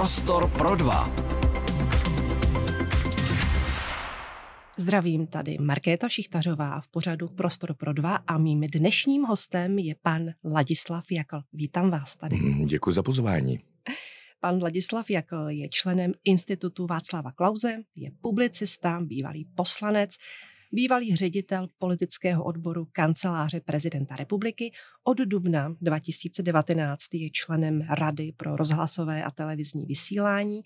Prostor pro dva. Zdravím tady Markéta Šichtařová v pořadu Prostor pro dva a mým dnešním hostem je pan Ladislav Jakl. Vítám vás tady. Mm, Děkuji za pozvání. Pan Ladislav Jakl je členem Institutu Václava Klauze, je publicista, bývalý poslanec, bývalý ředitel politického odboru kanceláře prezidenta republiky. Od dubna 2019 je členem Rady pro rozhlasové a televizní vysílání.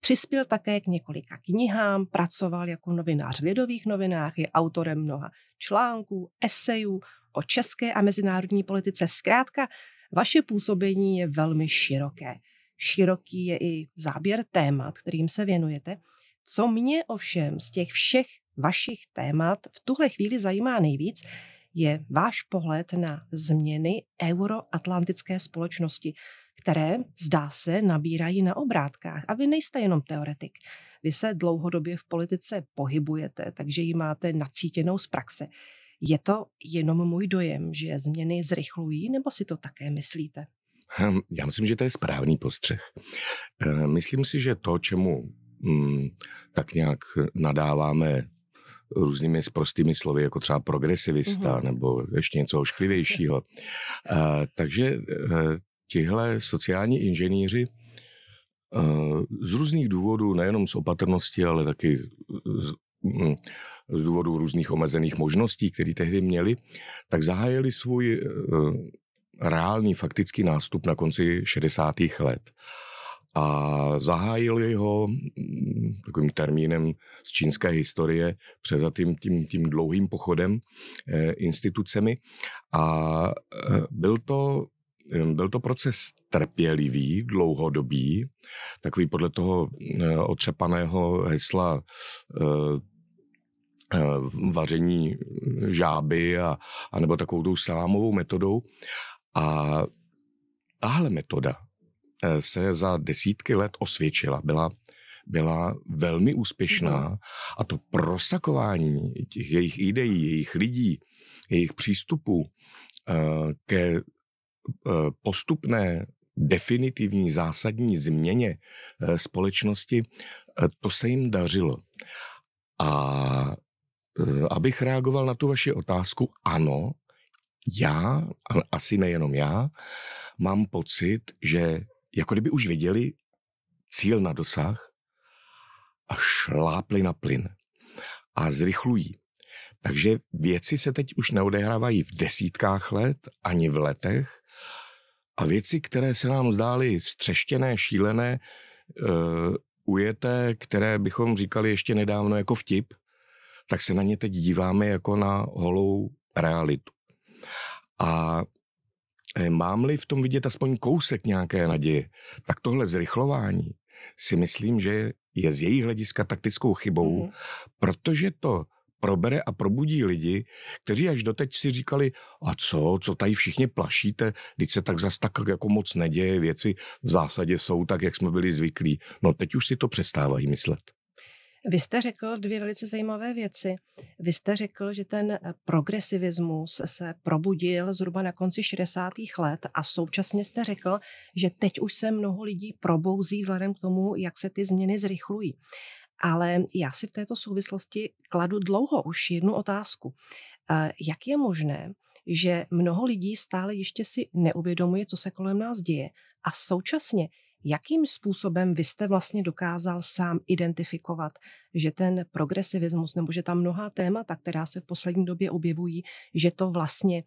Přispěl také k několika knihám, pracoval jako novinář v Lidových novinách, je autorem mnoha článků, esejů o české a mezinárodní politice. Zkrátka, vaše působení je velmi široké. Široký je i záběr témat, kterým se věnujete. Co mě ovšem z těch všech vašich témat v tuhle chvíli zajímá nejvíc, je váš pohled na změny euroatlantické společnosti, které, zdá se, nabírají na obrátkách. A vy nejste jenom teoretik. Vy se dlouhodobě v politice pohybujete, takže ji máte nacítěnou z praxe. Je to jenom můj dojem, že změny zrychlují, nebo si to také myslíte? Hm, já myslím, že to je správný postřeh. Eh, myslím si, že to, čemu mm, tak nějak nadáváme různými sprostými slovy, jako třeba progresivista mm-hmm. nebo ještě něco ošklivějšího. Uh, takže uh, tihle sociální inženýři uh, z různých důvodů, nejenom z opatrnosti, ale taky z, mm, z důvodu různých omezených možností, které tehdy měli, tak zahájili svůj reálný faktický nástup na konci 60. let a zahájili ho mm, takovým termínem z čínské historie před tím, tím, dlouhým pochodem eh, institucemi a eh, byl to eh, byl to proces trpělivý, dlouhodobý, takový podle toho otřepaného hesla vaření žáby a, a nebo takovou tou salámovou metodou. A tahle metoda Eh, se za desítky let osvědčila, byla, byla velmi úspěšná mhm. a to prosakování těch jejich ideí, jejich lidí, jejich přístupů eh, ke eh, postupné definitivní zásadní změně společnosti, to se jim dařilo. A abych reagoval na tu vaši otázku, ano, já, asi nejenom já, mám pocit, že jako kdyby už viděli cíl na dosah a šlápli na plyn a zrychlují. Takže věci se teď už neodehrávají v desítkách let, ani v letech a věci, které se nám zdály střeštěné, šílené, uh, ujeté, které bychom říkali ještě nedávno jako vtip, tak se na ně teď díváme jako na holou realitu. A mám-li v tom vidět aspoň kousek nějaké naděje, tak tohle zrychlování si myslím, že je z jejich hlediska taktickou chybou, mm-hmm. protože to probere a probudí lidi, kteří až doteď si říkali, a co, co tady všichni plašíte, když se tak zas tak jako moc neděje, věci v zásadě jsou tak, jak jsme byli zvyklí. No teď už si to přestávají myslet. Vy jste řekl dvě velice zajímavé věci. Vy jste řekl, že ten eh, progresivismus se probudil zhruba na konci 60. let a současně jste řekl, že teď už se mnoho lidí probouzí vzhledem k tomu, jak se ty změny zrychlují. Ale já si v této souvislosti kladu dlouho už jednu otázku. Eh, jak je možné, že mnoho lidí stále ještě si neuvědomuje, co se kolem nás děje a současně Jakým způsobem vy jste vlastně dokázal sám identifikovat, že ten progresivismus nebo že tam mnohá témata, která se v poslední době objevují, že to vlastně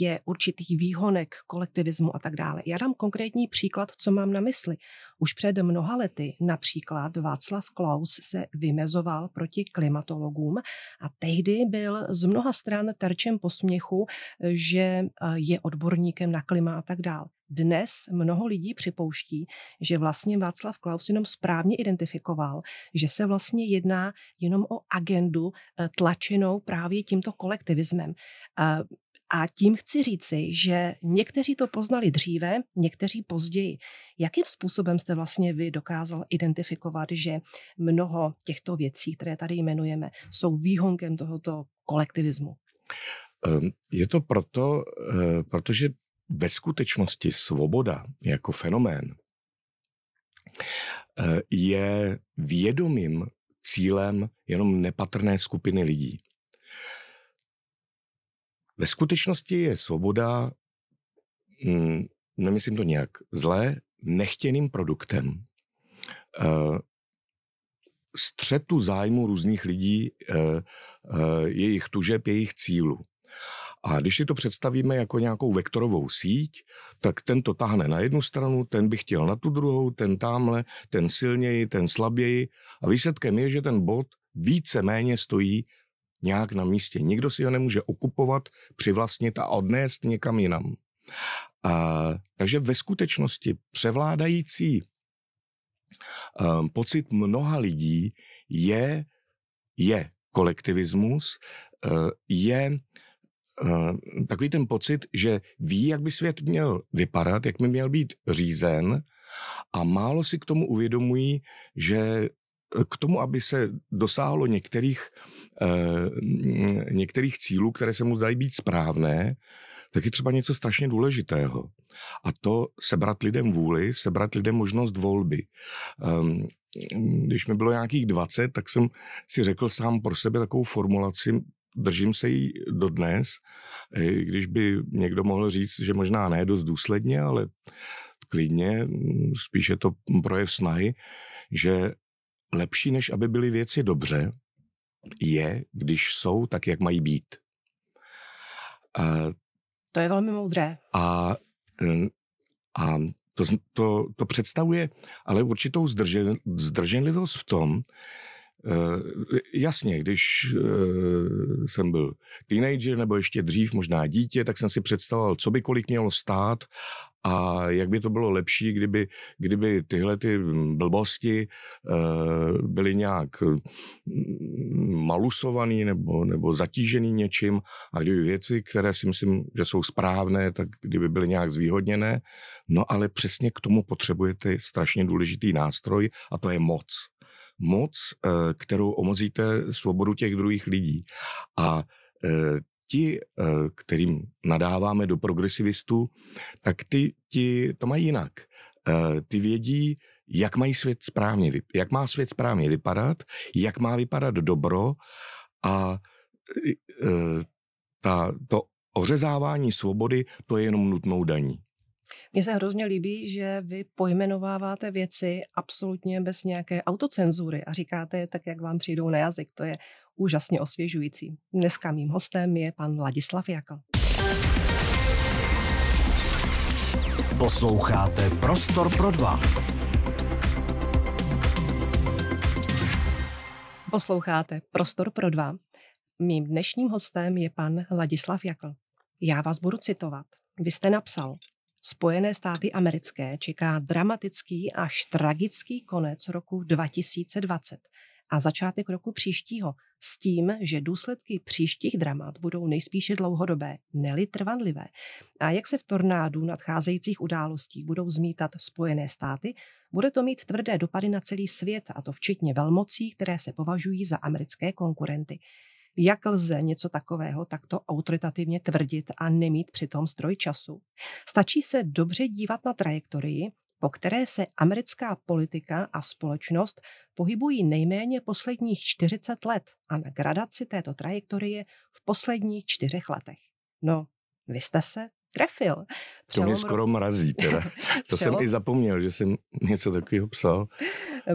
je určitý výhonek kolektivismu a tak dále. Já dám konkrétní příklad, co mám na mysli. Už před mnoha lety například Václav Klaus se vymezoval proti klimatologům a tehdy byl z mnoha stran terčem posměchu, že eh, je odborníkem na klima a tak dále. Dnes mnoho lidí připouští, že vlastně Václav Klaus jenom správně identifikoval, že se vlastně jedná jenom o agendu eh, tlačenou právě tímto kolektivismem. Eh, a tím chci říci, že někteří to poznali dříve, někteří později. Jakým způsobem jste vlastně vy dokázal identifikovat, že mnoho těchto věcí, které tady jmenujeme, jsou výhonkem tohoto kolektivismu? Ehm, je to proto, eh, protože ve skutečnosti svoboda jako fenomén eh, je vědomým cílem jenom nepatrné skupiny lidí. Ve skutečnosti je svoboda, hm, nemyslím to nějak zlé, nechtěným produktem eh, střetu zájmu různých lidí, jejich tužeb, jejich cílů. A když si to představíme jako nějakou vektorovou síť, tak ten to tahne na jednu stranu, ten by chtěl na tu druhou, ten tamhle, ten silněji, ten slaběji. A výsledkem je, že ten bod více méně stojí nějak na místě. Nikdo si ho nemůže okupovat, přivlastnit a odnést někam jinam. A, takže ve skutečnosti převládající um, pocit mnoha lidí je, je kolektivismus, uh, je takový ten pocit, že ví, jak by svět měl vypadat, jak by měl být řízen a málo si k tomu uvědomují, že eh, k tomu, aby se dosáhlo některých, eh, některých cílů, které se mu zdají být správné, tak je třeba něco strašně důležitého. A to sebrat lidem vůli, sebrat lidem možnost volby. Um, když mi bylo nějakých 20, tak jsem si řekl sám pro sebe takovou formulaci, držím se jí dodnes, když by někdo mohl říct, že možná ne dost důsledně, ale klidně, spíše to projev snahy, že lepší, než aby byly věci dobře, je, když jsou tak, jak mají být. A, to je velmi moudré. A, a to, to, to představuje ale určitou zdržen, zdrženlivost v tom, jasně, když uh, jsem byl teenager nebo ještě dřív, možná dítě, tak jsem si představoval, co by kolik mělo stát a jak by to bylo lepší, kdyby, kdyby tyhle ty blbosti uh, byly nějak malusovaný nebo, nebo zatížený něčím a kdyby věci, které si myslím, že jsou správné, tak kdyby byly nějak zvýhodněné. No ale přesně k tomu potřebujete strašně důležitý nástroj a to je moc moc, eh, kterou omozíte svobodu těch druhých lidí. A eh, ti, eh, kterým nadáváme do progresivistů, tak ty, ti to mají jinak. Ty vědí, jak mají svět správně, jak má svět správně vypadat, jak má vypadat dobro a ta, to ořezávání svobody, to je jenom nutnou daní. Mně se hrozně líbí, že vy pojmenováváte věci absolutně bez nějaké autocenzury a říkáte je tak, jak vám přijdou na jazyk. To je úžasně osvěžující. Dneska mým hostem je pan Ladislav Jakl. Posloucháte Prostor pro dva. Posloucháte Prostor pro dva. Mým dnešním hostem je pan Ladislav Jakl. Já vás budu citovat. Vy jste napsal, Spojené státy americké čeká dramatický až tragický konec roku 2020 a začátek roku příštího s tím, že důsledky příštích dramat budou nejspíše dlouhodobé, neli trvanlivé. A jak se v tornádu nadcházejících událostí budou zmítat Spojené státy, bude to mít tvrdé dopady na celý svět, a to včetně velmocí, které se považují za americké konkurenty. Jak lze něco takového takto autoritativně tvrdit a nemít přitom stroj času? Stačí se dobře dívat na trajektorii, po které se americká politika a společnost pohybují nejméně posledních 40 let a na gradaci této trajektorie v posledních čtyřech letech. No, vy jste se trefil. Přelom to mě skoro mrazí teda. To Přelom... jsem i zapomněl, že jsem něco takového psal.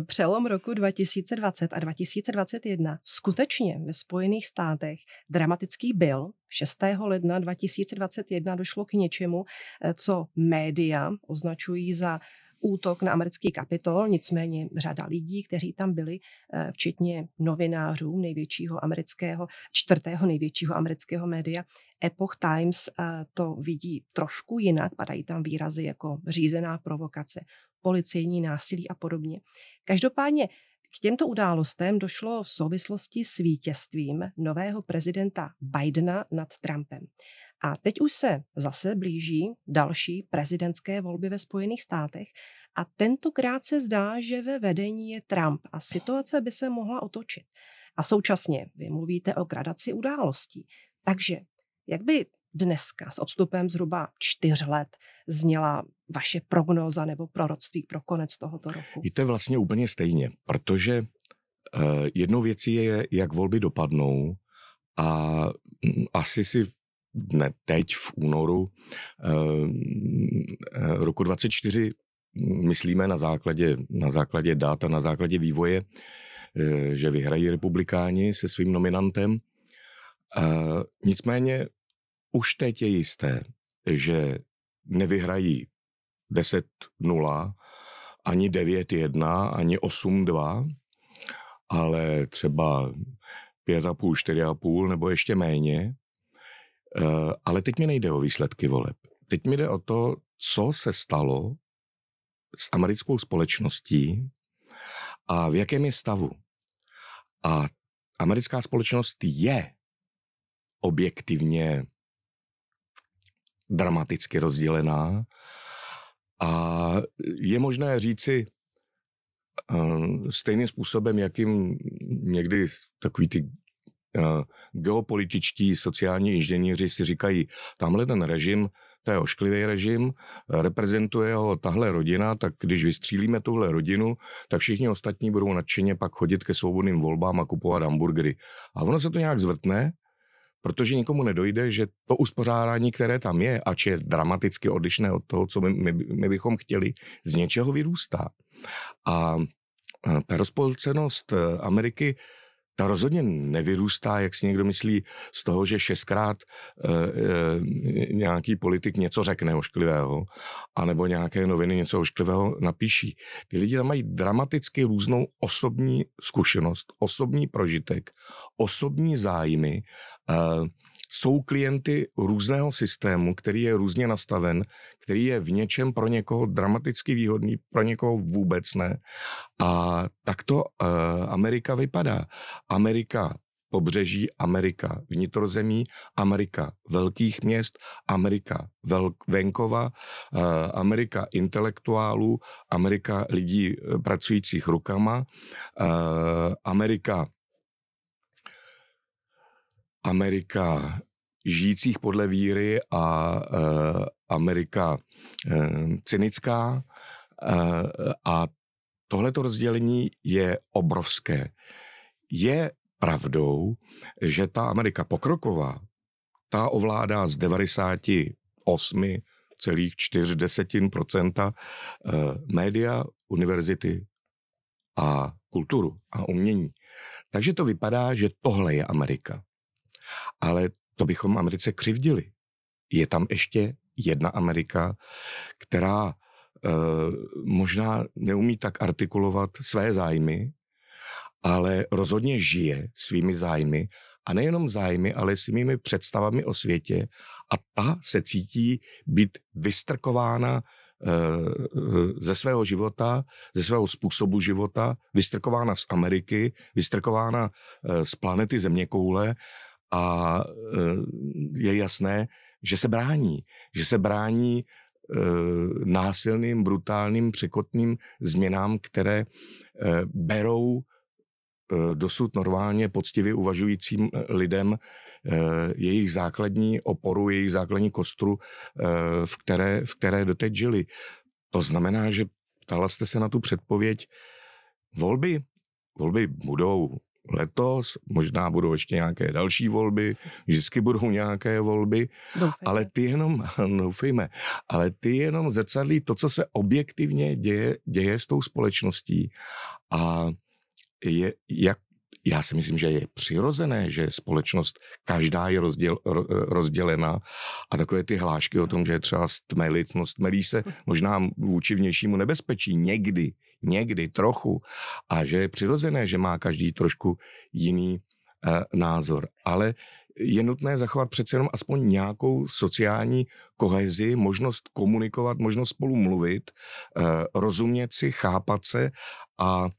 Přelom roku 2020 a 2021 skutečně ve Spojených státech dramatický byl. 6. ledna 2021 došlo k něčemu, eh, co média označují za útok na americký kapitol, nicméně řada lidí, kteří tam byli, eh, včetně novinářů největšího amerického, čtvrtého největšího amerického média, Epoch Times eh, to vidí trošku jinak, padají tam výrazy jako řízená provokace, policejní násilí a podobně. Každopádně k těmto událostem došlo v souvislosti s vítězstvím nového prezidenta Bidena nad Trumpem. A teď už se zase blíží další prezidentské volby ve Spojených státech a tentokrát se zdá, že ve vedení je Trump a situace by se mohla otočit. A současně vy mluvíte o gradaci událostí. Takže jak by dneska s odstupem zhruba čtyř let zněla vaše prognoza nebo proroctví pro konec tohoto roku? To vlastně úplně stejně, protože uh, jednou věcí je, jak volby dopadnou a um, asi si ne teď v únoru uh, roku 24 myslíme na základě, na základě dat a na základě vývoje, uh, že vyhrají republikáni se svým nominantem. Nicméně už teď je jisté, že nevyhrají 10-0, ani 9-1, ani 8-2, ale třeba 5,5, 4,5 nebo ještě méně. Eh, ale teď mi nejde o výsledky voleb. Teď mi jde o to, co se stalo s americkou společností a v jakém je stavu. A americká společnost je objektivně dramaticky rozdělená a je možné říci uh, stejným způsobem, jakým někdy takový ty geopolitičtí sociální inženýři si říkají, tamhle ten režim, to je ošklivý režim, reprezentuje ho tahle rodina, tak když vystřílíme tuhle rodinu, tak všichni ostatní budou nadšeně pak chodit ke svobodným volbám a kupovat hamburgery. A ono se to nějak zvrtne protože nikomu nedojde, že to uspořádání, které tam je, ač je dramaticky odlišné od toho, co my, my, my bychom chtěli, z něčeho vyrůstá. A ta rozpolcenost eh, Ameriky ta rozhodně nevyrůstá, jak si někdo myslí, z toho, že šestkrát e, e, nějaký politik něco řekne ošklivého, anebo nějaké noviny něco ošklivého napíší. Ty lidi tam mají dramaticky různou osobní zkušenost, osobní prožitek, osobní zájmy, e, jsou klienty různého systému, který je různě nastaven, který je v něčem pro někoho dramaticky výhodný, pro někoho vůbec ne. A tak to uh, Amerika vypadá. Amerika pobřeží, Amerika vnitrozemí, Amerika velkých měst, Amerika velk, venkova, uh, Amerika intelektuálů, Amerika lidí eh, pracujících rukama, uh, Amerika Amerika žijících podle víry a uh, Amerika uh, cynická. Uh, a tohleto rozdělení je obrovské. Je pravdou, že ta Amerika pokroková, ta ovládá z 98,4% média, univerzity a kulturu a umění. Takže to vypadá, že tohle je Amerika. Ale to bychom Americe křivdili. Je tam ještě jedna Amerika, která e, možná neumí tak artikulovat své zájmy, ale rozhodně žije svými zájmy. A nejenom zájmy, ale svými představami o světě. A ta se cítí být vystrkována e, ze svého života, ze svého způsobu života, vystrkována z Ameriky, vystrkována e, z planety Zeměkoule a eh, je jasné, že se brání. Že se brání eh, násilným, brutálním, překotným změnám, které eh, berou dosud normálně poctivě uvažujícím lidem jejich základní oporu, jejich základní kostru, v které, v které doteď žili. To znamená, že ptala jste se na tu předpověď. Volby, volby budou letos, možná budou ještě nějaké další volby, vždycky budou nějaké volby, doufejme. ale ty jenom, doufejme, ale ty jenom zrcadlí to, co se objektivně děje, děje s tou společností a je, jak já si myslím, že je přirozené, že společnost každá je rozděl, rozdělena a takové ty hlášky o tom, že je třeba stmelit, no stmelí se možná vůči vnějšímu nebezpečí někdy, někdy trochu a že je přirozené, že má každý trošku jiný uh, názor. Ale je nutné zachovat přece jenom aspoň nějakou sociální kohezi, možnost komunikovat, možnost spolu mluvit, uh, rozumět si, chápat se a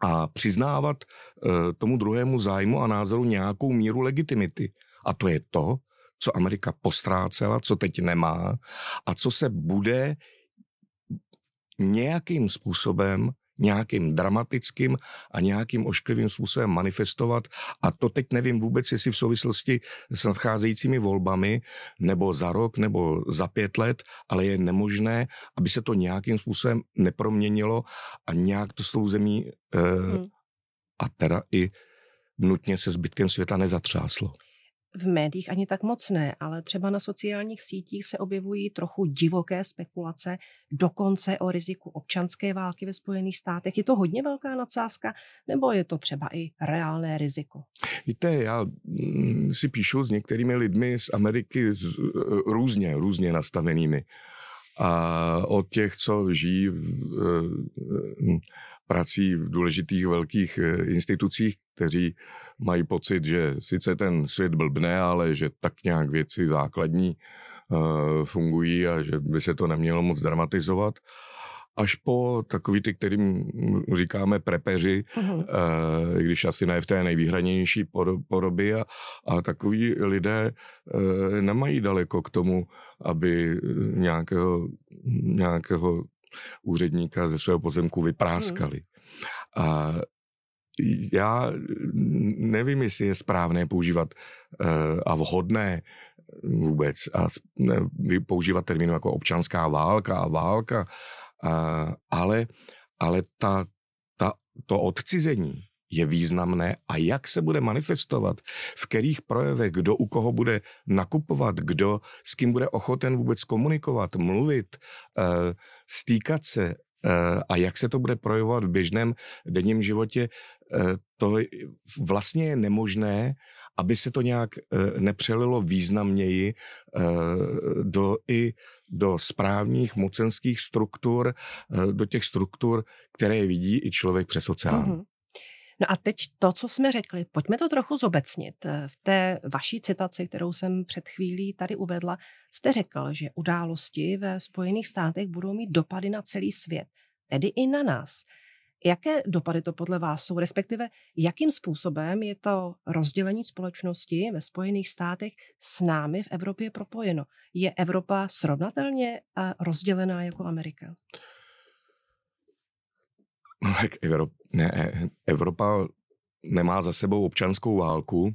a přiznávat uh, tomu druhému zájmu a názoru nějakou míru legitimity. A to je to, co Amerika postrácela, co teď nemá a co se bude nějakým způsobem nějakým dramatickým a nějakým ošklivým způsobem manifestovat. A to teď nevím vůbec, jestli v souvislosti s nadcházejícími volbami, nebo za rok, nebo za pět let, ale je nemožné, aby se to nějakým způsobem neproměnilo a nějak to s tou zemí eh, hmm. a teda i nutně se zbytkem světa nezatřáslo v médiích ani tak moc ne, ale třeba na sociálních sítích se objevují trochu divoké spekulace, dokonce o riziku občanské války ve Spojených státech. Je to hodně velká nadsázka, nebo je to třeba i reálné riziko? Víte, já mm, si píšu s některými lidmi z Ameriky z, různě, různě nastavenými. A od těch, co žijí v, prací v důležitých velkých eh, institucích, kteří mají pocit, že sice ten svět blbne, ale že tak nějak věci základní uh, fungují a že by se to nemělo moc dramatizovat až po takový ty, kterým říkáme prepeři, uh-huh. uh, když asi ne v té nejvýhranější podobě a, a takový lidé uh, nemají daleko k tomu, aby nějakého, nějakého úředníka ze svého pozemku vypráskali. Hmm. A já nevím, jestli je správné používat uh, a vhodné vůbec a používat termínu jako občanská válka a válka, ale, ale ta, ta, to odcizení je významné a jak se bude manifestovat, v kterých projevech, kdo u koho bude nakupovat, kdo s kým bude ochoten vůbec komunikovat, mluvit, uh, stýkat se uh, a jak se to bude projevovat v běžném denním životě, to vlastně je nemožné, aby se to nějak nepřelilo významněji do i do správních mocenských struktur, do těch struktur, které vidí i člověk přes oceán. Mm-hmm. No a teď to, co jsme řekli, pojďme to trochu zobecnit. V té vaší citaci, kterou jsem před chvílí tady uvedla, jste řekl, že události ve Spojených státech budou mít dopady na celý svět, tedy i na nás. Jaké dopady to podle vás jsou, respektive jakým způsobem je to rozdělení společnosti ve Spojených státech s námi v Evropě propojeno? Je Evropa srovnatelně rozdělená jako Amerika? No tak Evropa, ne, Evropa nemá za sebou občanskou válku.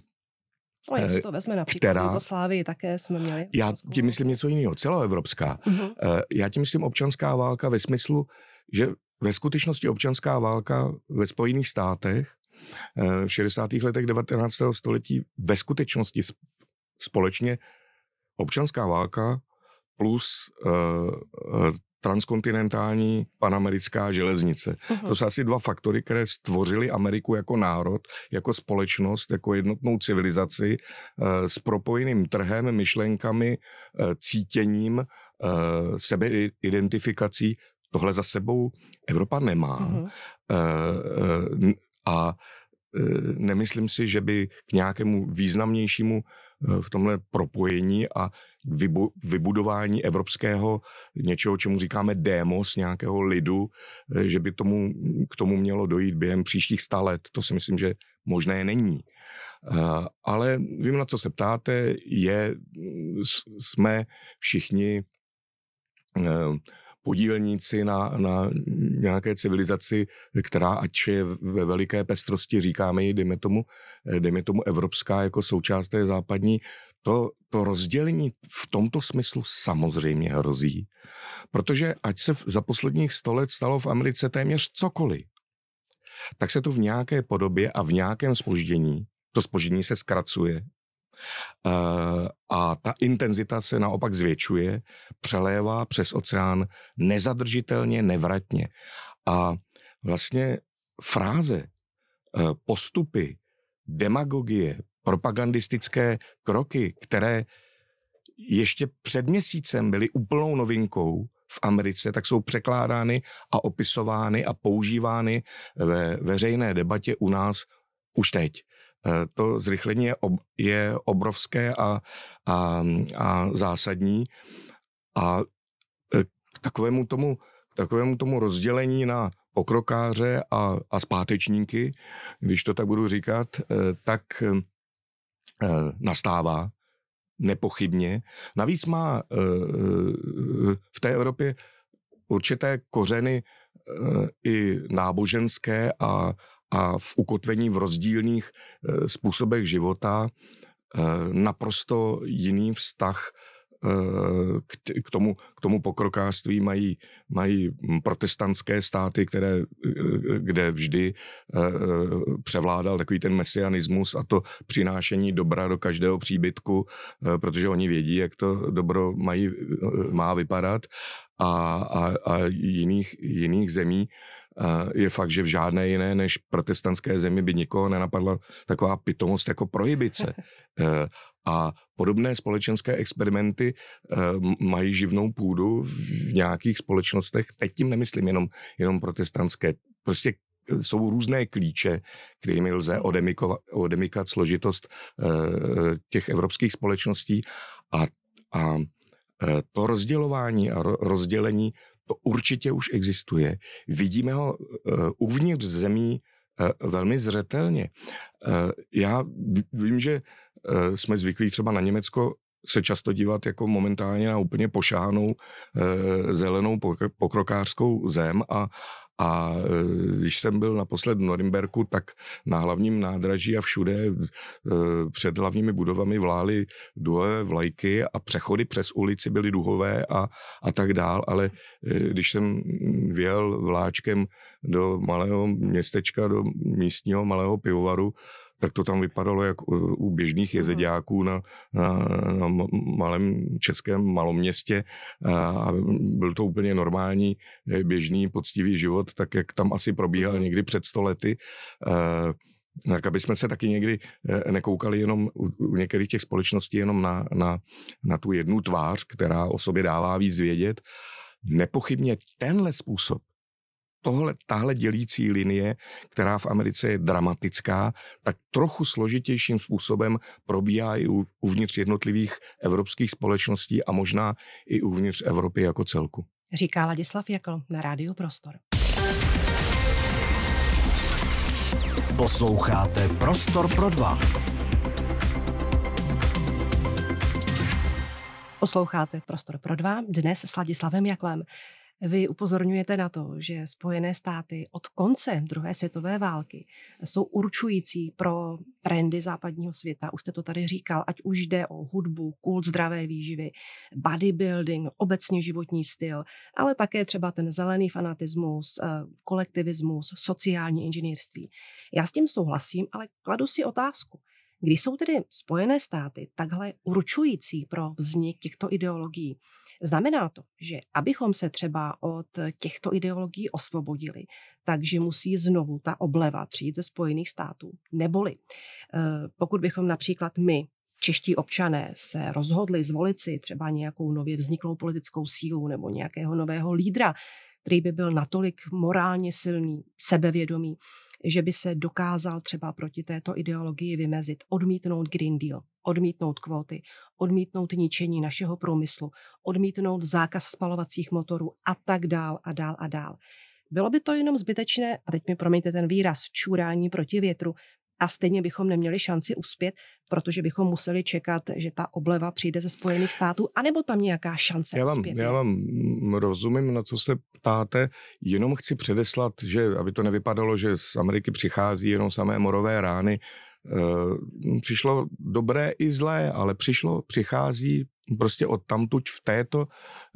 No, jestli to vezme například která, Jugoslávii, také jsme měli. Já tím myslím něco jiného, celoevropská. Uh-huh. Já tím myslím občanská válka ve smyslu, že ve skutečnosti občanská válka ve Spojených státech eh, v 60. letech 19. století ve skutečnosti společně občanská válka plus uh, transkontinentální panamerická železnice. Uh-huh. To jsou asi dva faktory, které stvořily Ameriku jako národ, jako společnost, jako jednotnou civilizaci uh, s propojeným trhem, myšlenkami, uh, cítěním, uh, sebeidentifikací. Tohle za sebou Evropa nemá. Uh, a Eh, nemyslím si, že by k nějakému významnějšímu v tomhle propojení a vybudování evropského něčeho, čemu říkáme demos, nějakého lidu, že by tomu, k tomu mělo dojít během příštích sta let. To si myslím, že možné není. Ale vím, na co se ptáte, je, jsme všichni podílníci na, na nějaké civilizaci, která ať je ve veliké pestrosti, říkáme ji, dejme tomu, dejme tomu evropská jako součást té západní, to, to rozdělení v tomto smyslu samozřejmě hrozí. Protože ať se za posledních sto let stalo v Americe téměř cokoliv, tak se to v nějaké podobě a v nějakém spoždění, to spoždění se zkracuje, Eh, a ta intenzita se naopak zvětšuje, přelévá přes oceán nezadržitelně, nevratně. A vlastně fráze, eh, postupy, demagogie, propagandistické kroky, které ještě před měsícem byly úplnou novinkou v Americe, tak jsou překládány a opisovány a používány ve veřejné debatě u nás už teď. Eh, to zrychlení je, ob, je obrovské a, a, a zásadní a eh, k takovému tomu, k takovému tomu rozdělení na pokrokáře a, a zpátečníky, když to tak budu říkat, eh, tak nastává nepochybně. Navíc má v té Evropě určité kořeny i náboženské a, a v ukotvení v rozdílných způsobech života naprosto jiný vztah k tomu, k tomu pokrokářství mají, mají protestantské státy, které, kde vždy eh, převládal takový ten mesianismus a to přinášení dobra do každého příbytku, eh, protože oni vědí, jak to dobro mají, má vypadat a, a, a jiných, jiných zemí je fakt, že v žádné jiné než protestantské zemi by nikoho nenapadla taková pitomost jako prohibice. Eh, a podobné společenské experimenty eh, mají živnou půdu v nějakých společnostech. Teď tím nemyslím jenom, jenom protestantské. Prostě eh, jsou různé klíče, kterými lze odemykat složitost těch evropských společností a, a to rozdělování a rozdělení to určitě už existuje. Vidíme ho uh, uvnitř zemí uh, velmi zřetelně. Uh, já vím, že jsme zvyklí třeba na Německo se často dívat jako momentálně na úplně pošánou e, zelenou pokrokářskou zem a, a e, když jsem byl naposled v Norimberku, tak na hlavním nádraží a všude e, před hlavními budovami vlály duhové vlajky a přechody přes ulici byly duhové a, a tak dál, ale e, když jsem vjel vláčkem do malého městečka, do místního malého pivovaru, tak to tam vypadalo jak u běžných jezeďáků na, na, na malém českém maloměstě a byl to úplně normální, běžný, poctivý život, tak jak tam asi probíhal někdy před stolety. Tak aby jsme se taky někdy e, nekoukali jenom u některých těch společností jenom na, na, na tu jednu tvář, která o sobě dává víc vědět. Nepochybně tenhle způsob tohle, tahle dělící linie, která v Americe je dramatická, tak trochu složitějším způsobem probíhá i uvnitř jednotlivých evropských společností a možná i uvnitř Evropy jako celku. Říká Ladislav Jakl na Rádiu Prostor. Posloucháte Prostor pro dva. Posloucháte Prostor pro dva, dnes s Ladislavem Jaklem. Vy upozorňujete na to, že Spojené státy od konce druhé světové války jsou určující pro trendy západního světa. Už jste to tady říkal, ať už jde o hudbu, kult zdravé výživy, bodybuilding, obecně životní styl, ale také třeba ten zelený fanatismus, eh, kolektivismus, sociální inženýrství. Já s tím souhlasím, ale kladu si otázku. Když jsou tedy Spojené státy takhle určující pro vznik těchto ideologií, Znamená to, že abychom se třeba od těchto ideologií osvobodili, takže musí znovu ta obleva přijít ze Spojených států. Neboli, eh, pokud bychom například my čeští občané se rozhodli zvolit si třeba nějakou nově vzniklou politickou sílu nebo nějakého nového lídra, který by byl natolik morálně silný, sebevědomý, že by se dokázal třeba proti této ideologii vymezit, odmítnout Green Deal, odmítnout kvóty, odmítnout ničení našeho průmyslu, odmítnout zákaz spalovacích motorů a tak dál a dál a dál. Bylo by to jenom zbytečné, a teď mi promiňte ten výraz, čurání proti větru, a stejně bychom neměli šanci uspět, protože bychom museli čekat, že ta obleva přijde ze Spojených států, anebo tam nějaká šance já vám, uspět. Já vám rozumím, na co se ptáte, jenom chci předeslat, že aby to nevypadalo, že z Ameriky přichází jenom samé morové rány, přišlo dobré i zlé, ale přišlo, přichází prostě od tamtuť v této,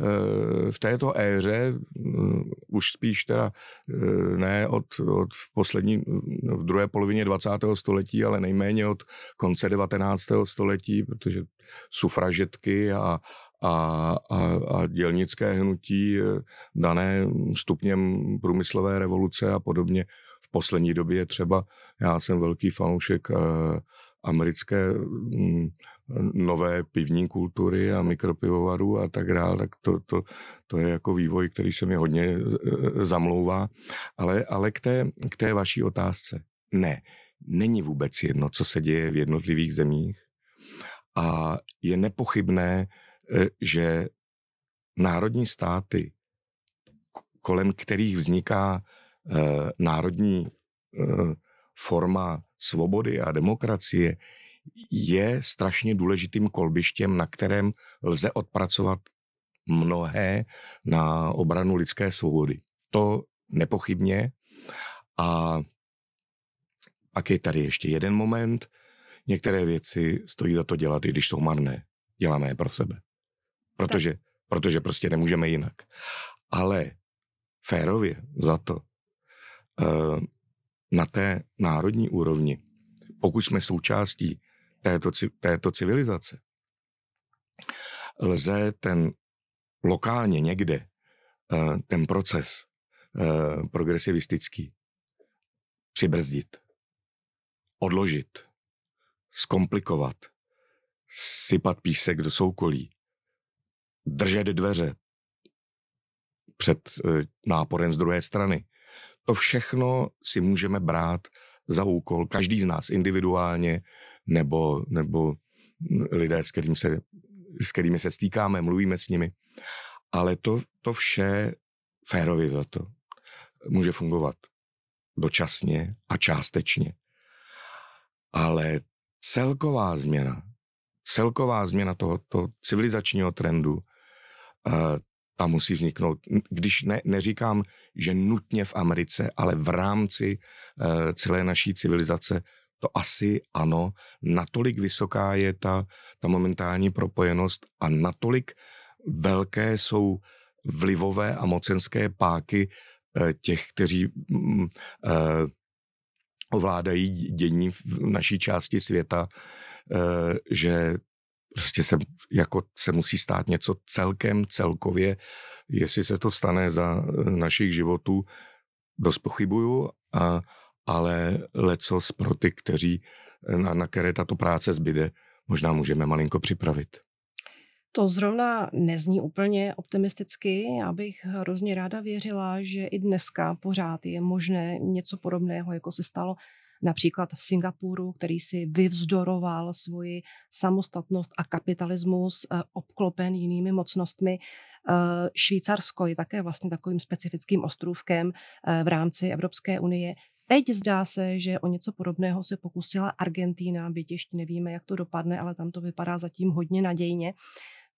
eh, v této éře, mm, už spíš teda eh, ne od, od v poslední, v druhé polovině 20. století, ale nejméně od konce 19. století, protože sufražetky a, a, a, a dělnické hnutí dané stupněm průmyslové revoluce a podobně v poslední době třeba, já jsem velký fanoušek uh, americké um, nové pivní kultury a mikropivovarů a tak dále, tak to, to, to je jako vývoj, který se mi hodně eh, zamlouvá. Ale, ale k, té, k té vaší otázce. Ne, není vůbec jedno, co se děje v jednotlivých zemích a je nepochybné, eh, že národní státy, kolem kterých vzniká Eh, národní eh, forma svobody a demokracie je strašně důležitým kolbištěm, na kterém lze odpracovat mnohé na obranu lidské svobody. To nepochybně. A pak je tady ještě jeden moment. Některé věci stojí za to dělat, i když jsou marné. Děláme je pro sebe. Protože, protože prostě nemůžeme jinak. Ale férově za to eh, na té národní úrovni, pokud jsme součástí této, této civilizace, lze ten lokálně někde eh, ten proces eh, progresivistický přibrzdit, odložit, zkomplikovat, sypat písek do soukolí, držet dveře před eh, náporem z druhé strany. To všechno si můžeme brát za úkol, každý z nás individuálně, nebo, nebo lidé, s, kterým se, s kterými se stýkáme, mluvíme s nimi. Ale to, to vše férově za to může fungovat dočasně a částečně. Ale celková změna, celková změna tohoto civilizačního trendu, eh, ta musí vzniknout, když ne, neříkám, že nutně v Americe, ale v rámci uh, celé naší civilizace, to asi ano, natolik vysoká je ta, ta momentální propojenost a natolik velké jsou vlivové a mocenské páky uh, těch, kteří uh, ovládají dění v naší části světa, že prostě se, jako se musí stát něco celkem celkově. Jestli se to stane za eh, našich životů, dost pochybuju, a, ale lecos pro ty, kteří, eh, na, na které tato práce zbyde, možná můžeme malinko připravit. To zrovna nezní úplně optimisticky. Já bych hrozně ráda věřila, že i dneska pořád je možné něco podobného, jako se stalo například v Singapuru, který si vyvzdoroval svoji samostatnost a kapitalismus eh, obklopen jinými mocnostmi. Eh, Švýcarsko je také vlastně takovým specifickým ostrůvkem eh, v rámci Evropské unie. Teď zdá se, že o něco podobného se pokusila Argentína, byť ještě nevíme, jak to dopadne, ale tam to vypadá zatím hodně nadějně.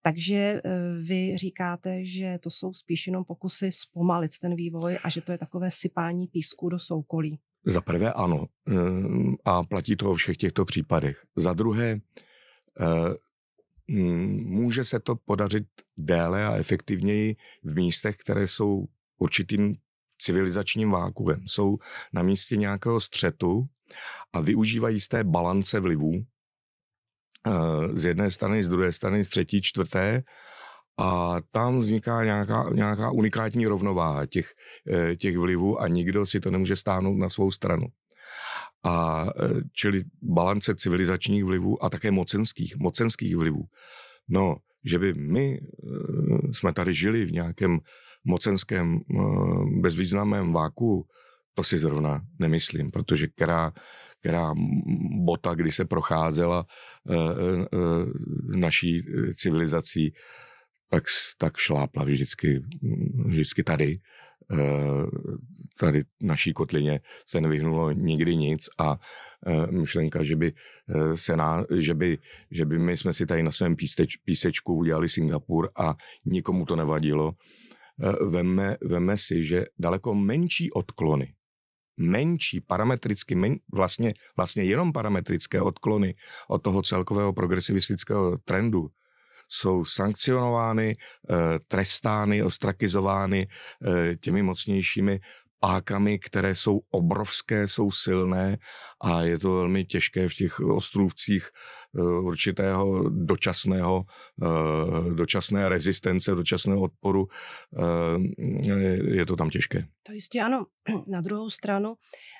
Takže vy říkáte, že to jsou spíš jenom pokusy zpomalit ten vývoj a že to je takové sypání písku do soukolí. Za prvé ano. Ehm, a platí to o všech těchto případech. Za druhé, eh, může se to podařit déle a efektivněji v místech, které jsou určitým civilizačním vákuem. Jsou na místě nějakého střetu a využívají z té balance vlivů eh, z jedné strany, z druhé strany, z třetí, čtvrté a tam vzniká nějaká, nějaká unikátní rovnováha těch, eh, těch vlivů a nikdo si to nemůže stáhnout na svou stranu. A eh, čili balance civilizačních vlivů a také mocenských, mocenských vlivů. No, že by my eh, jsme tady žili v nějakém mocenském bezvýznamném váku, to si zrovna nemyslím, protože která, která bota, kdy se procházela naší civilizací, tak, tak šlápla vždycky, vždycky tady. Eh, tady naší kotlině se nevyhnulo nikdy nic a eh, myšlenka, že by, eh, se ná, že by, že by my jsme si tady na svém píseč, písečku udělali Singapur a nikomu to nevadilo. Veme, veme si, že daleko menší odklony, menší parametricky, men, vlastně, vlastně jenom parametrické odklony od toho celkového progresivistického trendu jsou sankcionovány, eh, trestány, ostrakizovány eh, těmi mocnějšími pákami, které jsou obrovské, jsou silné a je to velmi těžké v těch ostrůvcích eh, určitého dočasného, dočasné rezistence, dočasného odporu. Je to tam těžké. To jistě ano. Na druhou stranu,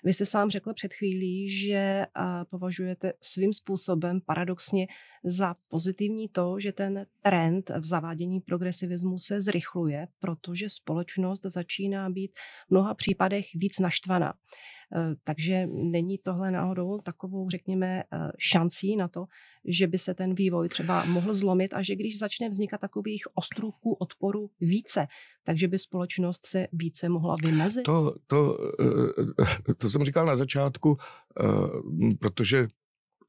vy jste sám řekl před chvílí, že považujete svým způsobem paradoxně za pozitivní to, že ten trend v zavádění progresivismu se zrychluje, protože společnost začíná být mnoha případech víc naštvaná. Eh, takže není tohle náhodou takovou, řekněme, eh, šancí na to, že by se ten vývoj třeba mohl zlomit a že když začne vznikat takových ostrůvků odporu více, takže by společnost se více mohla vymezit? To, to, eh, to jsem říkal na začátku, protože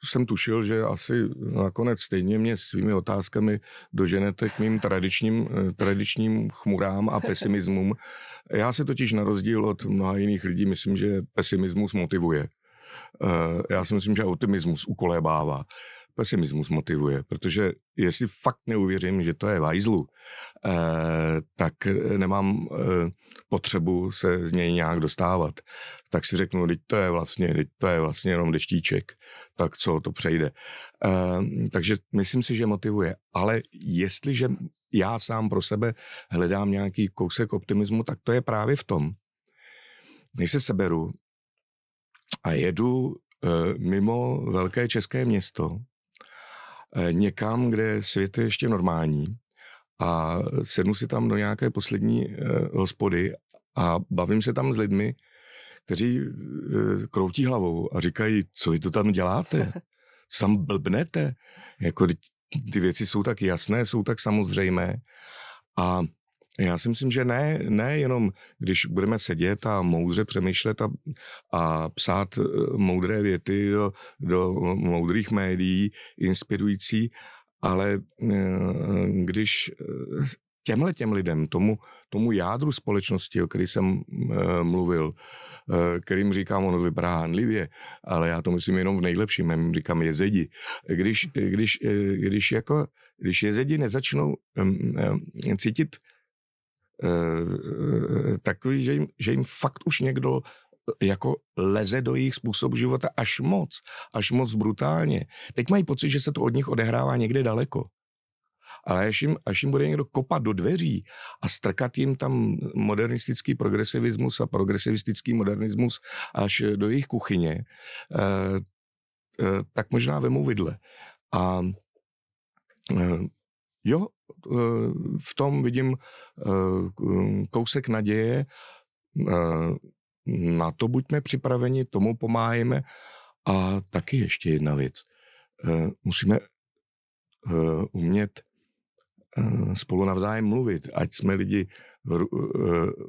jsem tušil, že asi nakonec stejně mě svými otázkami doženete k mým tradičním, eh, tradičním chmurám a pesimismům. Já si totiž na rozdíl od mnoha jiných lidí myslím, že pesimismus motivuje. Eh, já si myslím, že optimismus ukolébává pesimismus motivuje, protože jestli fakt neuvěřím, že to je vajzlu, eh, tak nemám eh, potřebu se z něj nějak dostávat. Tak si řeknu, teď to je vlastně, teď to je vlastně jenom deštíček, tak co, to přejde. Eh, takže myslím si, že motivuje. Ale jestliže já sám pro sebe hledám nějaký kousek optimismu, tak to je právě v tom, když se seberu a jedu eh, mimo velké české město, Eh, někam, kde svět je ještě normální a sednu si tam do nějaké poslední uh, hospody a bavím se tam s lidmi, kteří uh, kroutí hlavou a říkají, co vy to tam děláte? Co tam blbnete? Jako, ty věci jsou tak jasné, jsou tak samozřejmé a já si myslím, že ne, ne jenom, když budeme sedět a moudře přemýšlet a, a psát eh, moudré věty do, do moudrých médií, inspirující, ale eh, když eh, těmhle těm lidem, tomu, tomu jádru společnosti, o který jsem mluvil, kterým říkám, ono vypadá hanlivě, ale já to myslím jenom v nejlepším, já říkám jezedi. Když, když, když, jako, když jezedi nezačnou cítit takový, že jim, že jim fakt už někdo eh, jako leze do jejich způsobu života až moc, až moc brutálně. Teď mají pocit, že se to od nich odehrává někde daleko. Ale až jim, až jim bude někdo kopat do dveří a strkat jim tam modernistický progresivismus a progresivistický modernismus až do jejich kuchyně, eh, eh, tak možná vemou vidle. A eh, jo, Eh, v tom vidím eh, kousek naděje. Eh, na to buďme připraveni, tomu pomáhejme. A taky ještě jedna věc. Musíme umět spolu navzájem mluvit, ať jsme lidi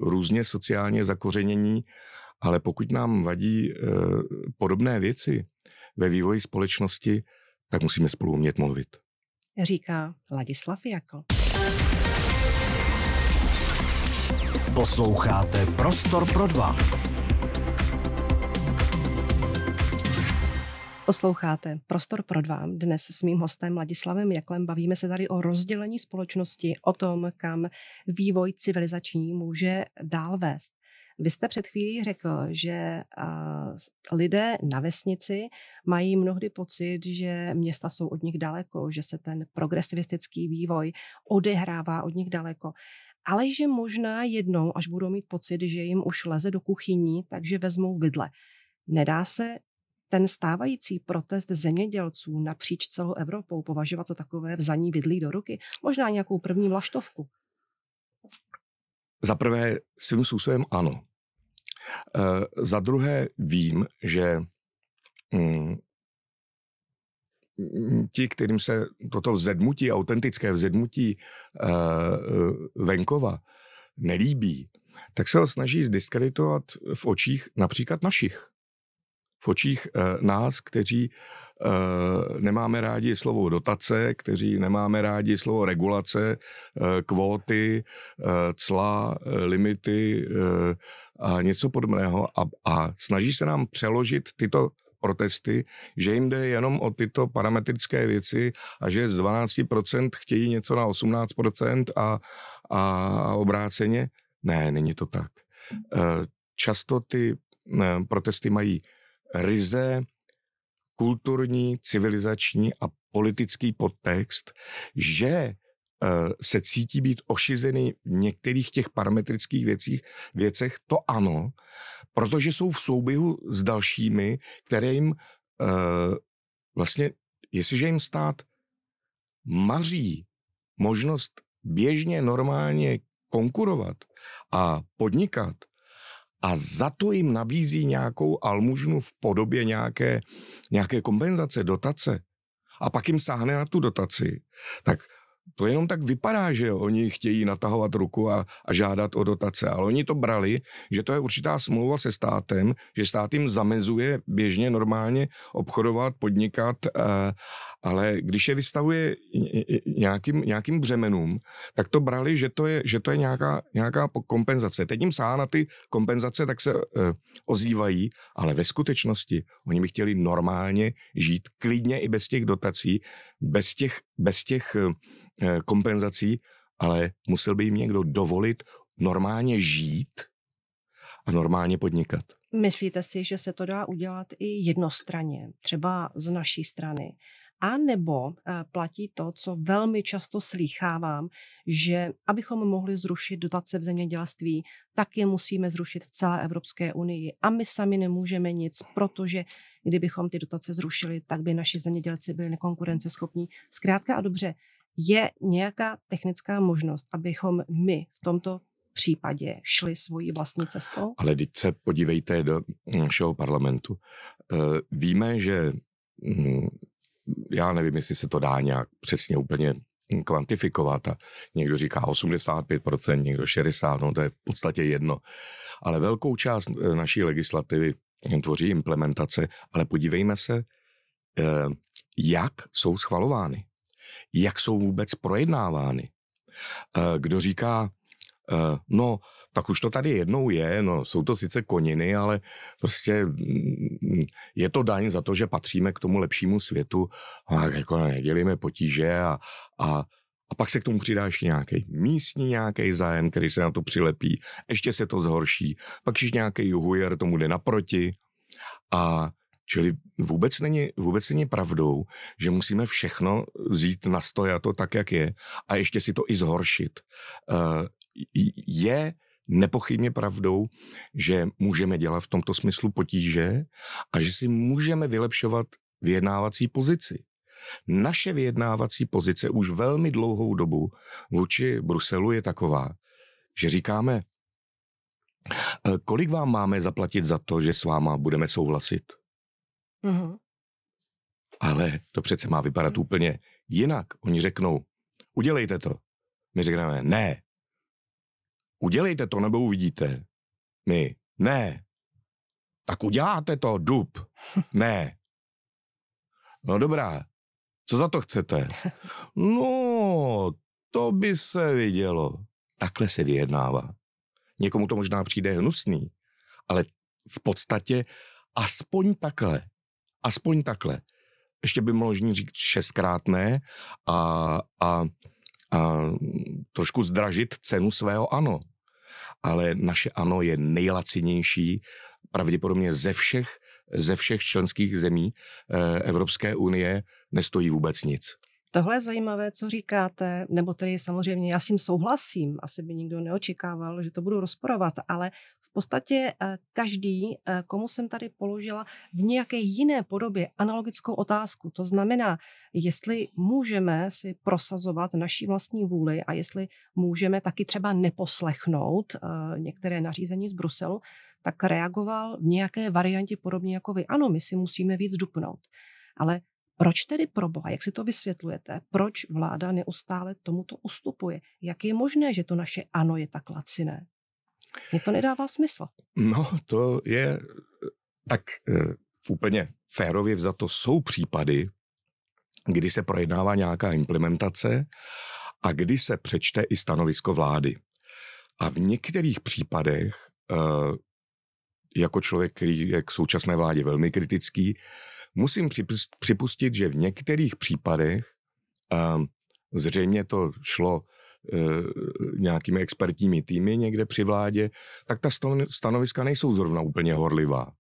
různě sociálně zakořenění, ale pokud nám vadí podobné věci ve vývoji společnosti, tak musíme spolu umět mluvit říká Ladislav Jakl. Posloucháte Prostor pro dva. Posloucháte Prostor pro dva. Dnes s mým hostem Ladislavem Jaklem bavíme se tady o rozdělení společnosti, o tom, kam vývoj civilizační může dál vést. Vy jste před chvílí řekl, že lidé na vesnici mají mnohdy pocit, že města jsou od nich daleko, že se ten progresivistický vývoj odehrává od nich daleko. Ale že možná jednou, až budou mít pocit, že jim už leze do kuchyní, takže vezmou vidle. Nedá se ten stávající protest zemědělců napříč celou Evropou považovat za takové vzaní vidlí do ruky? Možná nějakou první vlaštovku? Za prvé svým způsobem ano. E, za druhé vím, že mm, ti, kterým se toto vzedmutí, autentické vzedmutí e, venkova nelíbí, tak se ho snaží zdiskreditovat v očích například našich v očích eh, nás, kteří eh, nemáme rádi slovo dotace, kteří nemáme rádi slovo regulace, eh, kvóty, cla, limity a něco podobného a, a snaží se nám přeložit tyto protesty, že jim jde jenom o tyto parametrické věci a že z 12% chtějí něco na 18% a, a obráceně. Ne, není to tak. Často ty protesty mají ryze kulturní, civilizační a politický podtext, že eh, se cítí být ošizený v některých těch parametrických věcích, věcech, to ano, protože jsou v souběhu s dalšími, které jim uh, vlastně, jestliže jim stát maří možnost běžně, normálně konkurovat a podnikat, a za to jim nabízí nějakou almužnu v podobě nějaké, nějaké kompenzace, dotace. A pak jim sáhne na tu dotaci, tak to jenom tak vypadá, že oni chtějí natahovat ruku a, a žádat o dotace, ale oni to brali, že to je určitá smlouva se státem, že stát jim zamezuje běžně normálně obchodovat, podnikat, eh, ale když je vystavuje nějakým, nějakým břemenům, tak to brali, že to je, že to je nějaká, nějaká kompenzace. Teď jim sáhá na ty kompenzace, tak se eh, ozývají, ale ve skutečnosti oni by chtěli normálně žít klidně i bez těch dotací, bez těch, bez těch Eh, kompenzací, ale musel by jim někdo dovolit normálně žít a normálně podnikat. Myslíte si, že se to dá udělat i jednostranně, třeba z naší strany? A nebo eh, platí to, co velmi často slýchávám, že abychom mohli zrušit dotace v zemědělství, tak je musíme zrušit v celé Evropské unii. A my sami nemůžeme nic, protože kdybychom ty dotace zrušili, tak by naši zemědělci byli nekonkurenceschopní. Zkrátka a dobře, je nějaká technická možnost, abychom my v tomto případě šli svojí vlastní cestou? Ale teď se podívejte do našeho parlamentu. Eh, víme, že hm, já nevím, jestli se to dá nějak přesně úplně kvantifikovat a někdo říká 85%, někdo 60%, no to je v podstatě jedno. Ale velkou část eh, naší legislativy tvoří implementace, ale podívejme se, eh, jak jsou schvalovány jak jsou vůbec projednávány. Eh, kdo říká, eh, no, tak už to tady jednou je, no, jsou to sice koniny, ale prostě mm, je to daň za to, že patříme k tomu lepšímu světu, a jako nedělíme potíže a, a a pak se k tomu přidá ještě nějaký místní nějaký zájem, který se na to přilepí, ještě se to zhorší, pak ještě nějaký juhujer tomu jde naproti a Čili vůbec není, vůbec není pravdou, že musíme všechno vzít na stoj a to tak, jak je a ještě si to i zhoršit. Eh, je nepochybně pravdou, že můžeme dělat v tomto smyslu potíže a že si můžeme vylepšovat vyjednávací pozici. Naše vyjednávací pozice už velmi dlouhou dobu vůči Bruselu je taková, že říkáme, eh, kolik vám máme zaplatit za to, že s váma budeme souhlasit? Mm-hmm. Ale to přece má vypadat úplně jinak. Oni řeknou, udělejte to. My řekneme, ne. Udělejte to, nebo uvidíte. My, ne. Tak uděláte to, dub. Ne. No dobrá, co za to chcete? No, to by se vidělo. Takhle se vyjednává. Někomu to možná přijde hnusný, ale v podstatě aspoň takhle Aspoň takhle. Ještě by možný říct šestkrát ne a, a, a trošku zdražit cenu svého ano. Ale naše ano je nejlacinější pravděpodobně ze všech, ze všech členských zemí eh, Evropské unie nestojí vůbec nic. Tohle je zajímavé, co říkáte, nebo tedy samozřejmě já s tím souhlasím, asi by nikdo neočekával, že to budu rozporovat, ale v podstatě eh, každý, eh, komu jsem tady položila v nějaké jiné podobě analogickou otázku, to znamená, jestli můžeme si prosazovat naší vlastní vůli a jestli můžeme taky třeba neposlechnout eh, některé nařízení z Bruselu, tak reagoval v nějaké variantě podobně jako vy. Ano, my si musíme víc dupnout. Ale proč tedy pro Boha, jak si to vysvětlujete, proč vláda neustále tomuto ustupuje? Jak je možné, že to naše ano je tak laciné? Mně to nedává smysl. No, to je tak uh, úplně férově vzato jsou případy, kdy se projednává nějaká implementace a kdy se přečte i stanovisko vlády. A v některých případech, uh, jako člověk, který je k současné vládě velmi kritický, Musím připustit, že v některých případech, a zřejmě to šlo e, nějakými expertními týmy někde při vládě, tak ta stanoviska nejsou zrovna úplně horlivá.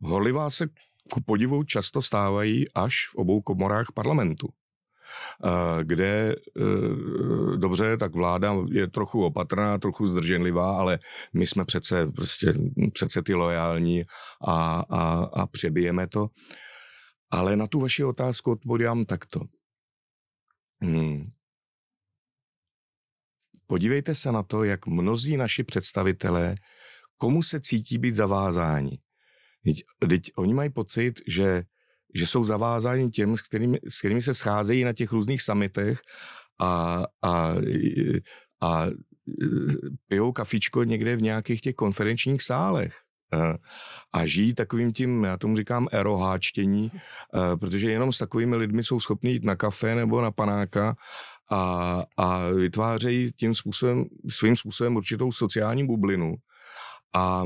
Horlivá se ku podivu často stávají až v obou komorách parlamentu kde e, dobře, tak vláda je trochu opatrná, trochu zdrženlivá, ale my jsme přece, prostě, přece ty lojální a, a, a přebijeme to. Ale na tu vaši otázku odpovídám takto. Hmm. Podívejte se na to, jak mnozí naši představitelé, komu se cítí být zavázáni. Teď oni mají pocit, že že jsou zavázáni těm, s kterými, s kterými se scházejí na těch různých samitech a, a, a pijou kafičko někde v nějakých těch konferenčních sálech a žijí takovým tím, já tomu říkám eroháčtění, protože jenom s takovými lidmi jsou schopni jít na kafe nebo na panáka a, a vytvářejí tím způsobem, svým způsobem určitou sociální bublinu a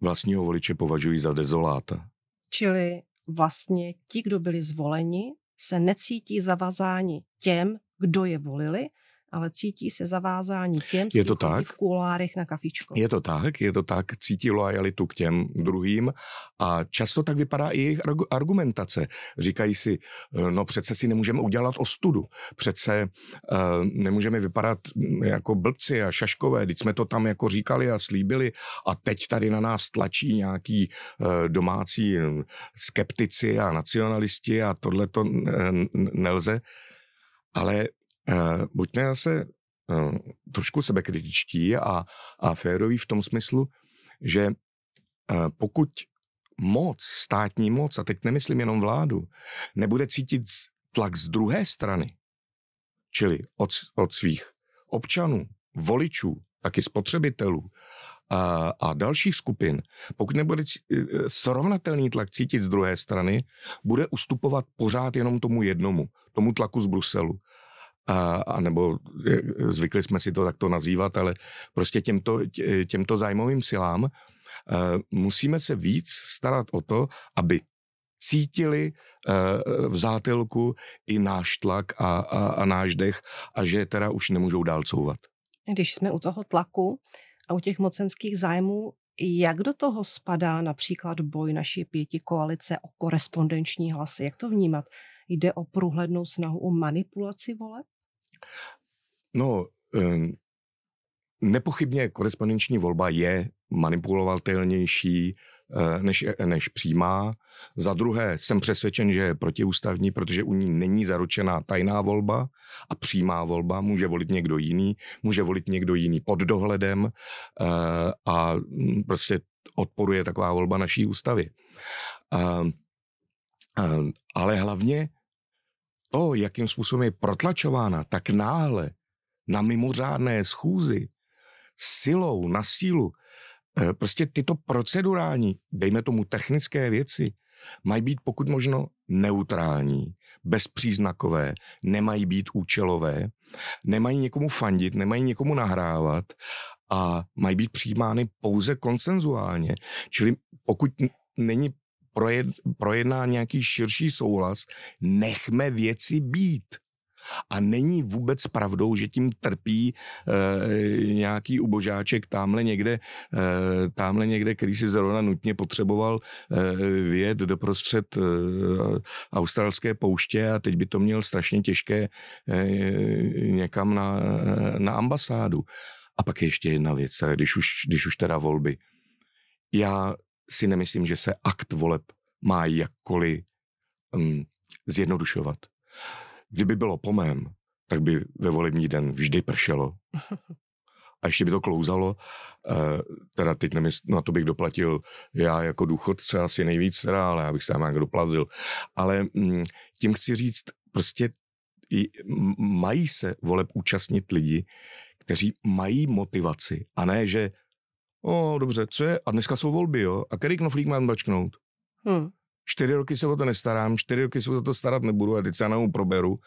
vlastního voliče považují za dezoláta. Čili vlastně ti, kdo byli zvoleni, se necítí zavazáni těm, kdo je volili, ale cítí se zavázání těm, je to tak? v kulárech na kafičko. Je to tak, je to tak, cítí lojalitu k těm druhým a často tak vypadá i jejich argumentace. Říkají si, eh, no přece si nemůžeme udělat ostudu, přece uh, nemůžeme vypadat hm, jako blbci a šaškové, teď jsme to tam jako říkali a slíbili a teď tady na nás tlačí nějaký uh, domácí hm, skeptici a nacionalisti a tohle to nelze. Ale uh, buďme zase uh, trošku sebekritičtí a, a féroví v tom smyslu, že uh, pokud moc, státní moc, a teď nemyslím jenom vládu, nebude cítit tlak z druhé strany, čili od, od svých občanů, voličů, taky spotřebitelů a, a dalších skupin, pokud nebude srovnatelný tlak cítit z druhé strany, bude ustupovat pořád jenom tomu jednomu, tomu tlaku z Bruselu a, a nebo zvykli jsme si to takto nazývat, ale prostě těmto, těmto zájmovým silám uh, musíme se víc starat o to, aby cítili uh, v zátelku i náš tlak a, a, a náš dech a že teda už nemůžou dál couvat. Když jsme u toho tlaku a u těch mocenských zájmů, jak do toho spadá například boj naší pěti koalice o korespondenční hlasy? Jak to vnímat? Jde o průhlednou snahu o manipulaci voleb? No, nepochybně korespondenční volba je manipulovatelnější eh, než, než přímá. Za druhé jsem přesvědčen, že je protiústavní, protože u ní není zaručená tajná volba a přímá volba. Může volit někdo jiný, může volit někdo jiný pod dohledem eh, a mm, prostě odporuje taková volba naší ústavy. Ale hlavně to, jakým způsobem je protlačována, tak náhle na mimořádné schůzi, silou, na sílu, eh, prostě tyto procedurální, dejme tomu technické věci, mají být pokud možno neutrální, bezpříznakové, nemají být účelové, nemají někomu fandit, nemají někomu nahrávat a mají být přijímány pouze konsenzuálně. Čili pokud není projedná nějaký širší souhlas, nechme věci být. A není vůbec pravdou, že tím trpí e, nějaký ubožáček tamhle někde, e, tamhle někde, který si zrovna nutně potřeboval e, vyjet doprostřed e, australské pouště a teď by to měl strašně těžké e, někam na, na ambasádu. A pak ještě jedna věc, když už, když už teda volby. Já si nemyslím, že se akt voleb má jakkoliv um, zjednodušovat. Kdyby bylo po mém, tak by ve volební den vždy pršelo. A ještě by to klouzalo, uh, teda teď na to bych doplatil já jako důchodce asi nejvíc, teda, ale já bych se tam nějak doplazil. Ale um, tím chci říct, prostě mají se voleb účastnit lidi, kteří mají motivaci a ne, že O, dobře, co je? A dneska jsou volby, jo? A který knoflík mám bačknout? Hmm. Čtyři roky se o to nestarám, čtyři roky se o to starat nebudu a teď se na proberu.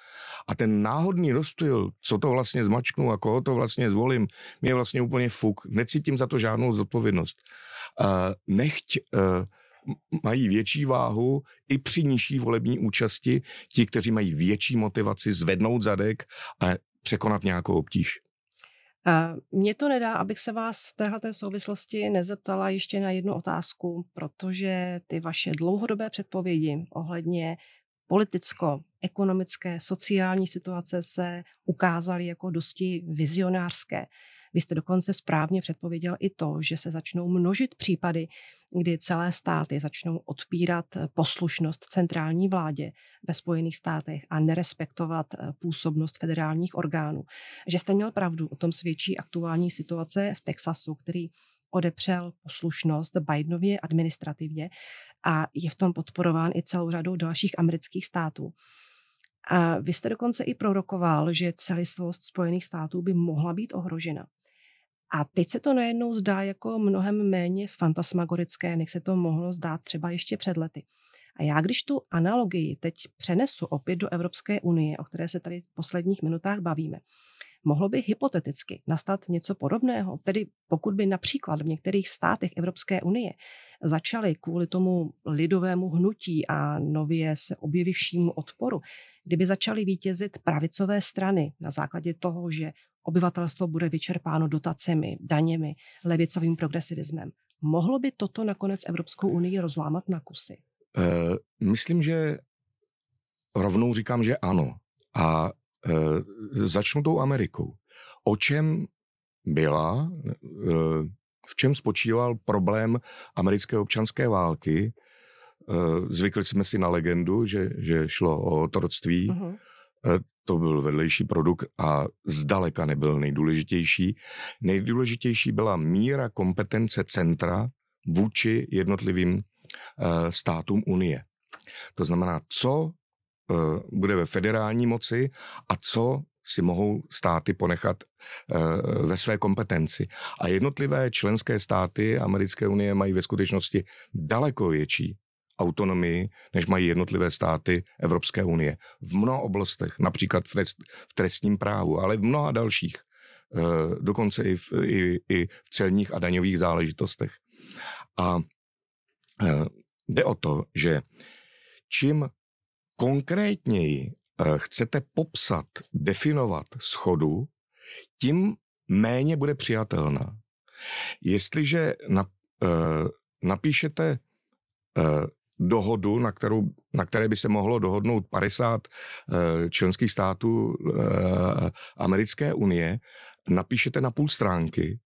A ten náhodný rozstyl, co to vlastně zmačknu a koho to vlastně zvolím, mi je vlastně úplně fuk. Necítím za to žádnou zodpovědnost. Uh, nechť uh, mají větší váhu i při nižší volební účasti ti, kteří mají větší motivaci zvednout zadek a překonat nějakou obtíž. Mně to nedá, abych se vás v této souvislosti nezeptala ještě na jednu otázku, protože ty vaše dlouhodobé předpovědi ohledně politicko-ekonomické, sociální situace se ukázaly jako dosti vizionářské. Vy jste dokonce správně předpověděl i to, že se začnou množit případy, kdy celé státy začnou odpírat poslušnost centrální vládě ve Spojených státech a nerespektovat eh, působnost federálních orgánů. Že jste měl pravdu, o tom svědčí aktuální situace v Texasu, který odepřel poslušnost Bidenově administrativě a je v tom podporován i celou řadou dalších amerických států. A vy jste dokonce i prorokoval, že celistvost Spojených států by mohla být ohrožena. A teď se to najednou zdá jako mnohem méně fantasmagorické, než se to mohlo zdát třeba ještě před lety. A já, když tu analogii teď přenesu opět do Evropské unie, o které se tady v posledních minutách bavíme, mohlo by hypoteticky nastat něco podobného? Tedy pokud by například v některých státech Evropské unie začaly kvůli tomu lidovému hnutí a nově se objevivšímu odporu, kdyby začaly vítězit pravicové strany na základě toho, že obyvatelstvo bude vyčerpáno dotacemi, daněmi, levicovým progresivismem. Mohlo by toto nakonec Evropskou unii rozlámat na kusy? E, myslím, že rovnou říkám, že ano. A e, začnu tou Amerikou. O čem byla, e, v čem spočíval problém americké občanské války? E, zvykli jsme si na legendu, že, že šlo o otroctví. Uh-huh to byl vedlejší produkt a zdaleka nebyl nejdůležitější. Nejdůležitější byla míra kompetence centra vůči jednotlivým uh, státům Unie. To znamená, co uh, bude ve federální moci a co si mohou státy ponechat ve své kompetenci. A jednotlivé členské státy Americké unie mají ve skutečnosti daleko větší autonomii, než mají jednotlivé státy Evropské unie. V mnoha oblastech, například v, trest, v trestním právu, ale v mnoha dalších, eh, dokonce i v, i, i v celních a daňových záležitostech. A eh, jde o to, že čím konkrétněji eh, chcete popsat, definovat schodu, tím méně bude přijatelná. Jestliže na, napíšete dohodu, na, kterou, na které by se mohlo dohodnout 50 eh, členských států eh, americké unie, napíšete na půl stránky,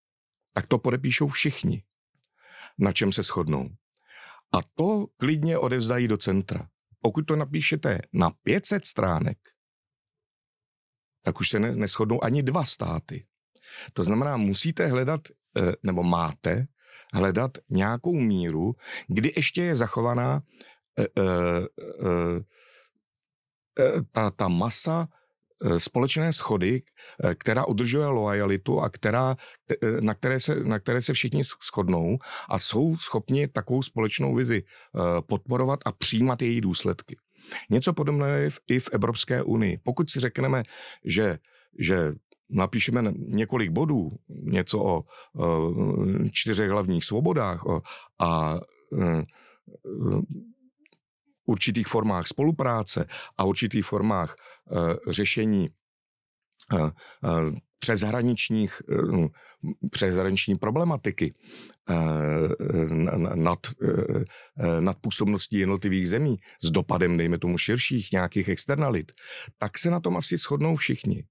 tak to podepíšou všichni, na čem se shodnou. A to klidně odevzdají do centra. Pokud to napíšete na 500 stránek, tak už se neschodnou ani dva státy. To znamená, musíte hledat, eh, nebo máte hledat nějakou míru, kdy ještě je zachovaná e, e, e, ta, ta masa společné schody, která udržuje loajalitu a která, na, které se, na které se všichni shodnou a jsou schopni takovou společnou vizi podporovat a přijímat její důsledky. Něco podobného je i v Evropské unii. Pokud si řekneme, že, že napíšeme několik bodů, něco o, čtyřech hlavních svobodách a e, určitých formách spolupráce a určitých formách e, řešení e, přeshraničních, přeshraniční problematiky nad, nad působností jednotlivých zemí s dopadem, dejme tomu, širších nějakých externalit, tak se na tom asi shodnou všichni.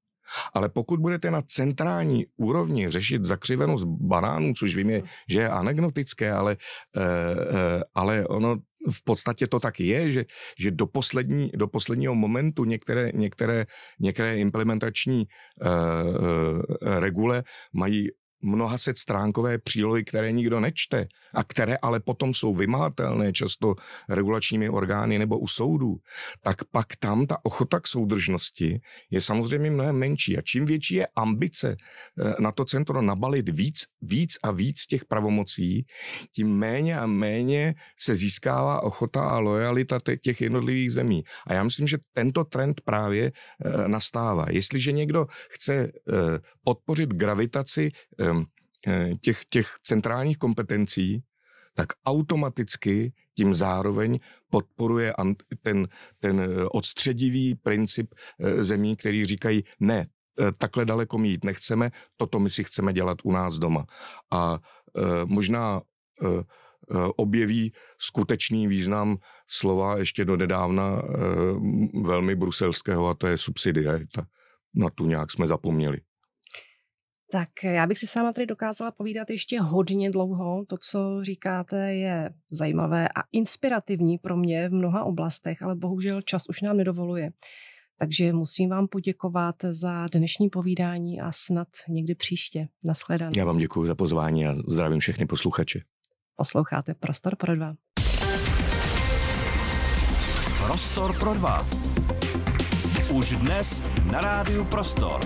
Ale pokud budete na centrální úrovni řešit zakřivenost banánů, což vím, je, že je anekdotické, ale, e, e, ale ono v podstatě to tak je, že, že do, poslední, do posledního momentu některé, některé, některé implementační e, e, regule mají mnoha set stránkové přílohy, které nikdo nečte a které ale potom jsou vymahatelné často regulačními orgány nebo u soudů, tak pak tam ta ochota k soudržnosti je samozřejmě mnohem menší. A čím větší je ambice eh, na to centrum nabalit víc, víc a víc těch pravomocí, tím méně a méně se získává ochota a lojalita těch jednotlivých zemí. A já myslím, že tento trend právě eh, nastává. Jestliže někdo chce eh, podpořit gravitaci těch, těch centrálních kompetencí, tak automaticky tím zároveň podporuje ten, ten eh, odstředivý princip eh, zemí, který říkají ne, takhle daleko mít nechceme, toto my si chceme dělat u nás doma. A možná objeví skutečný význam slova ještě do nedávna velmi bruselského a to je subsidiarita. Na tu nějak jsme zapomněli. Tak já bych si sama tady dokázala povídat ještě hodně dlouho. To, co říkáte, je zajímavé a inspirativní pro mě v mnoha oblastech, ale bohužel čas už nám nedovoluje. Takže musím vám poděkovat za dnešní povídání a snad někdy příště. Naschledanou. Já vám děkuji za pozvání a zdravím všechny posluchače. Posloucháte Prostor pro dva. Prostor pro dva. Už dnes na rádiu Prostor.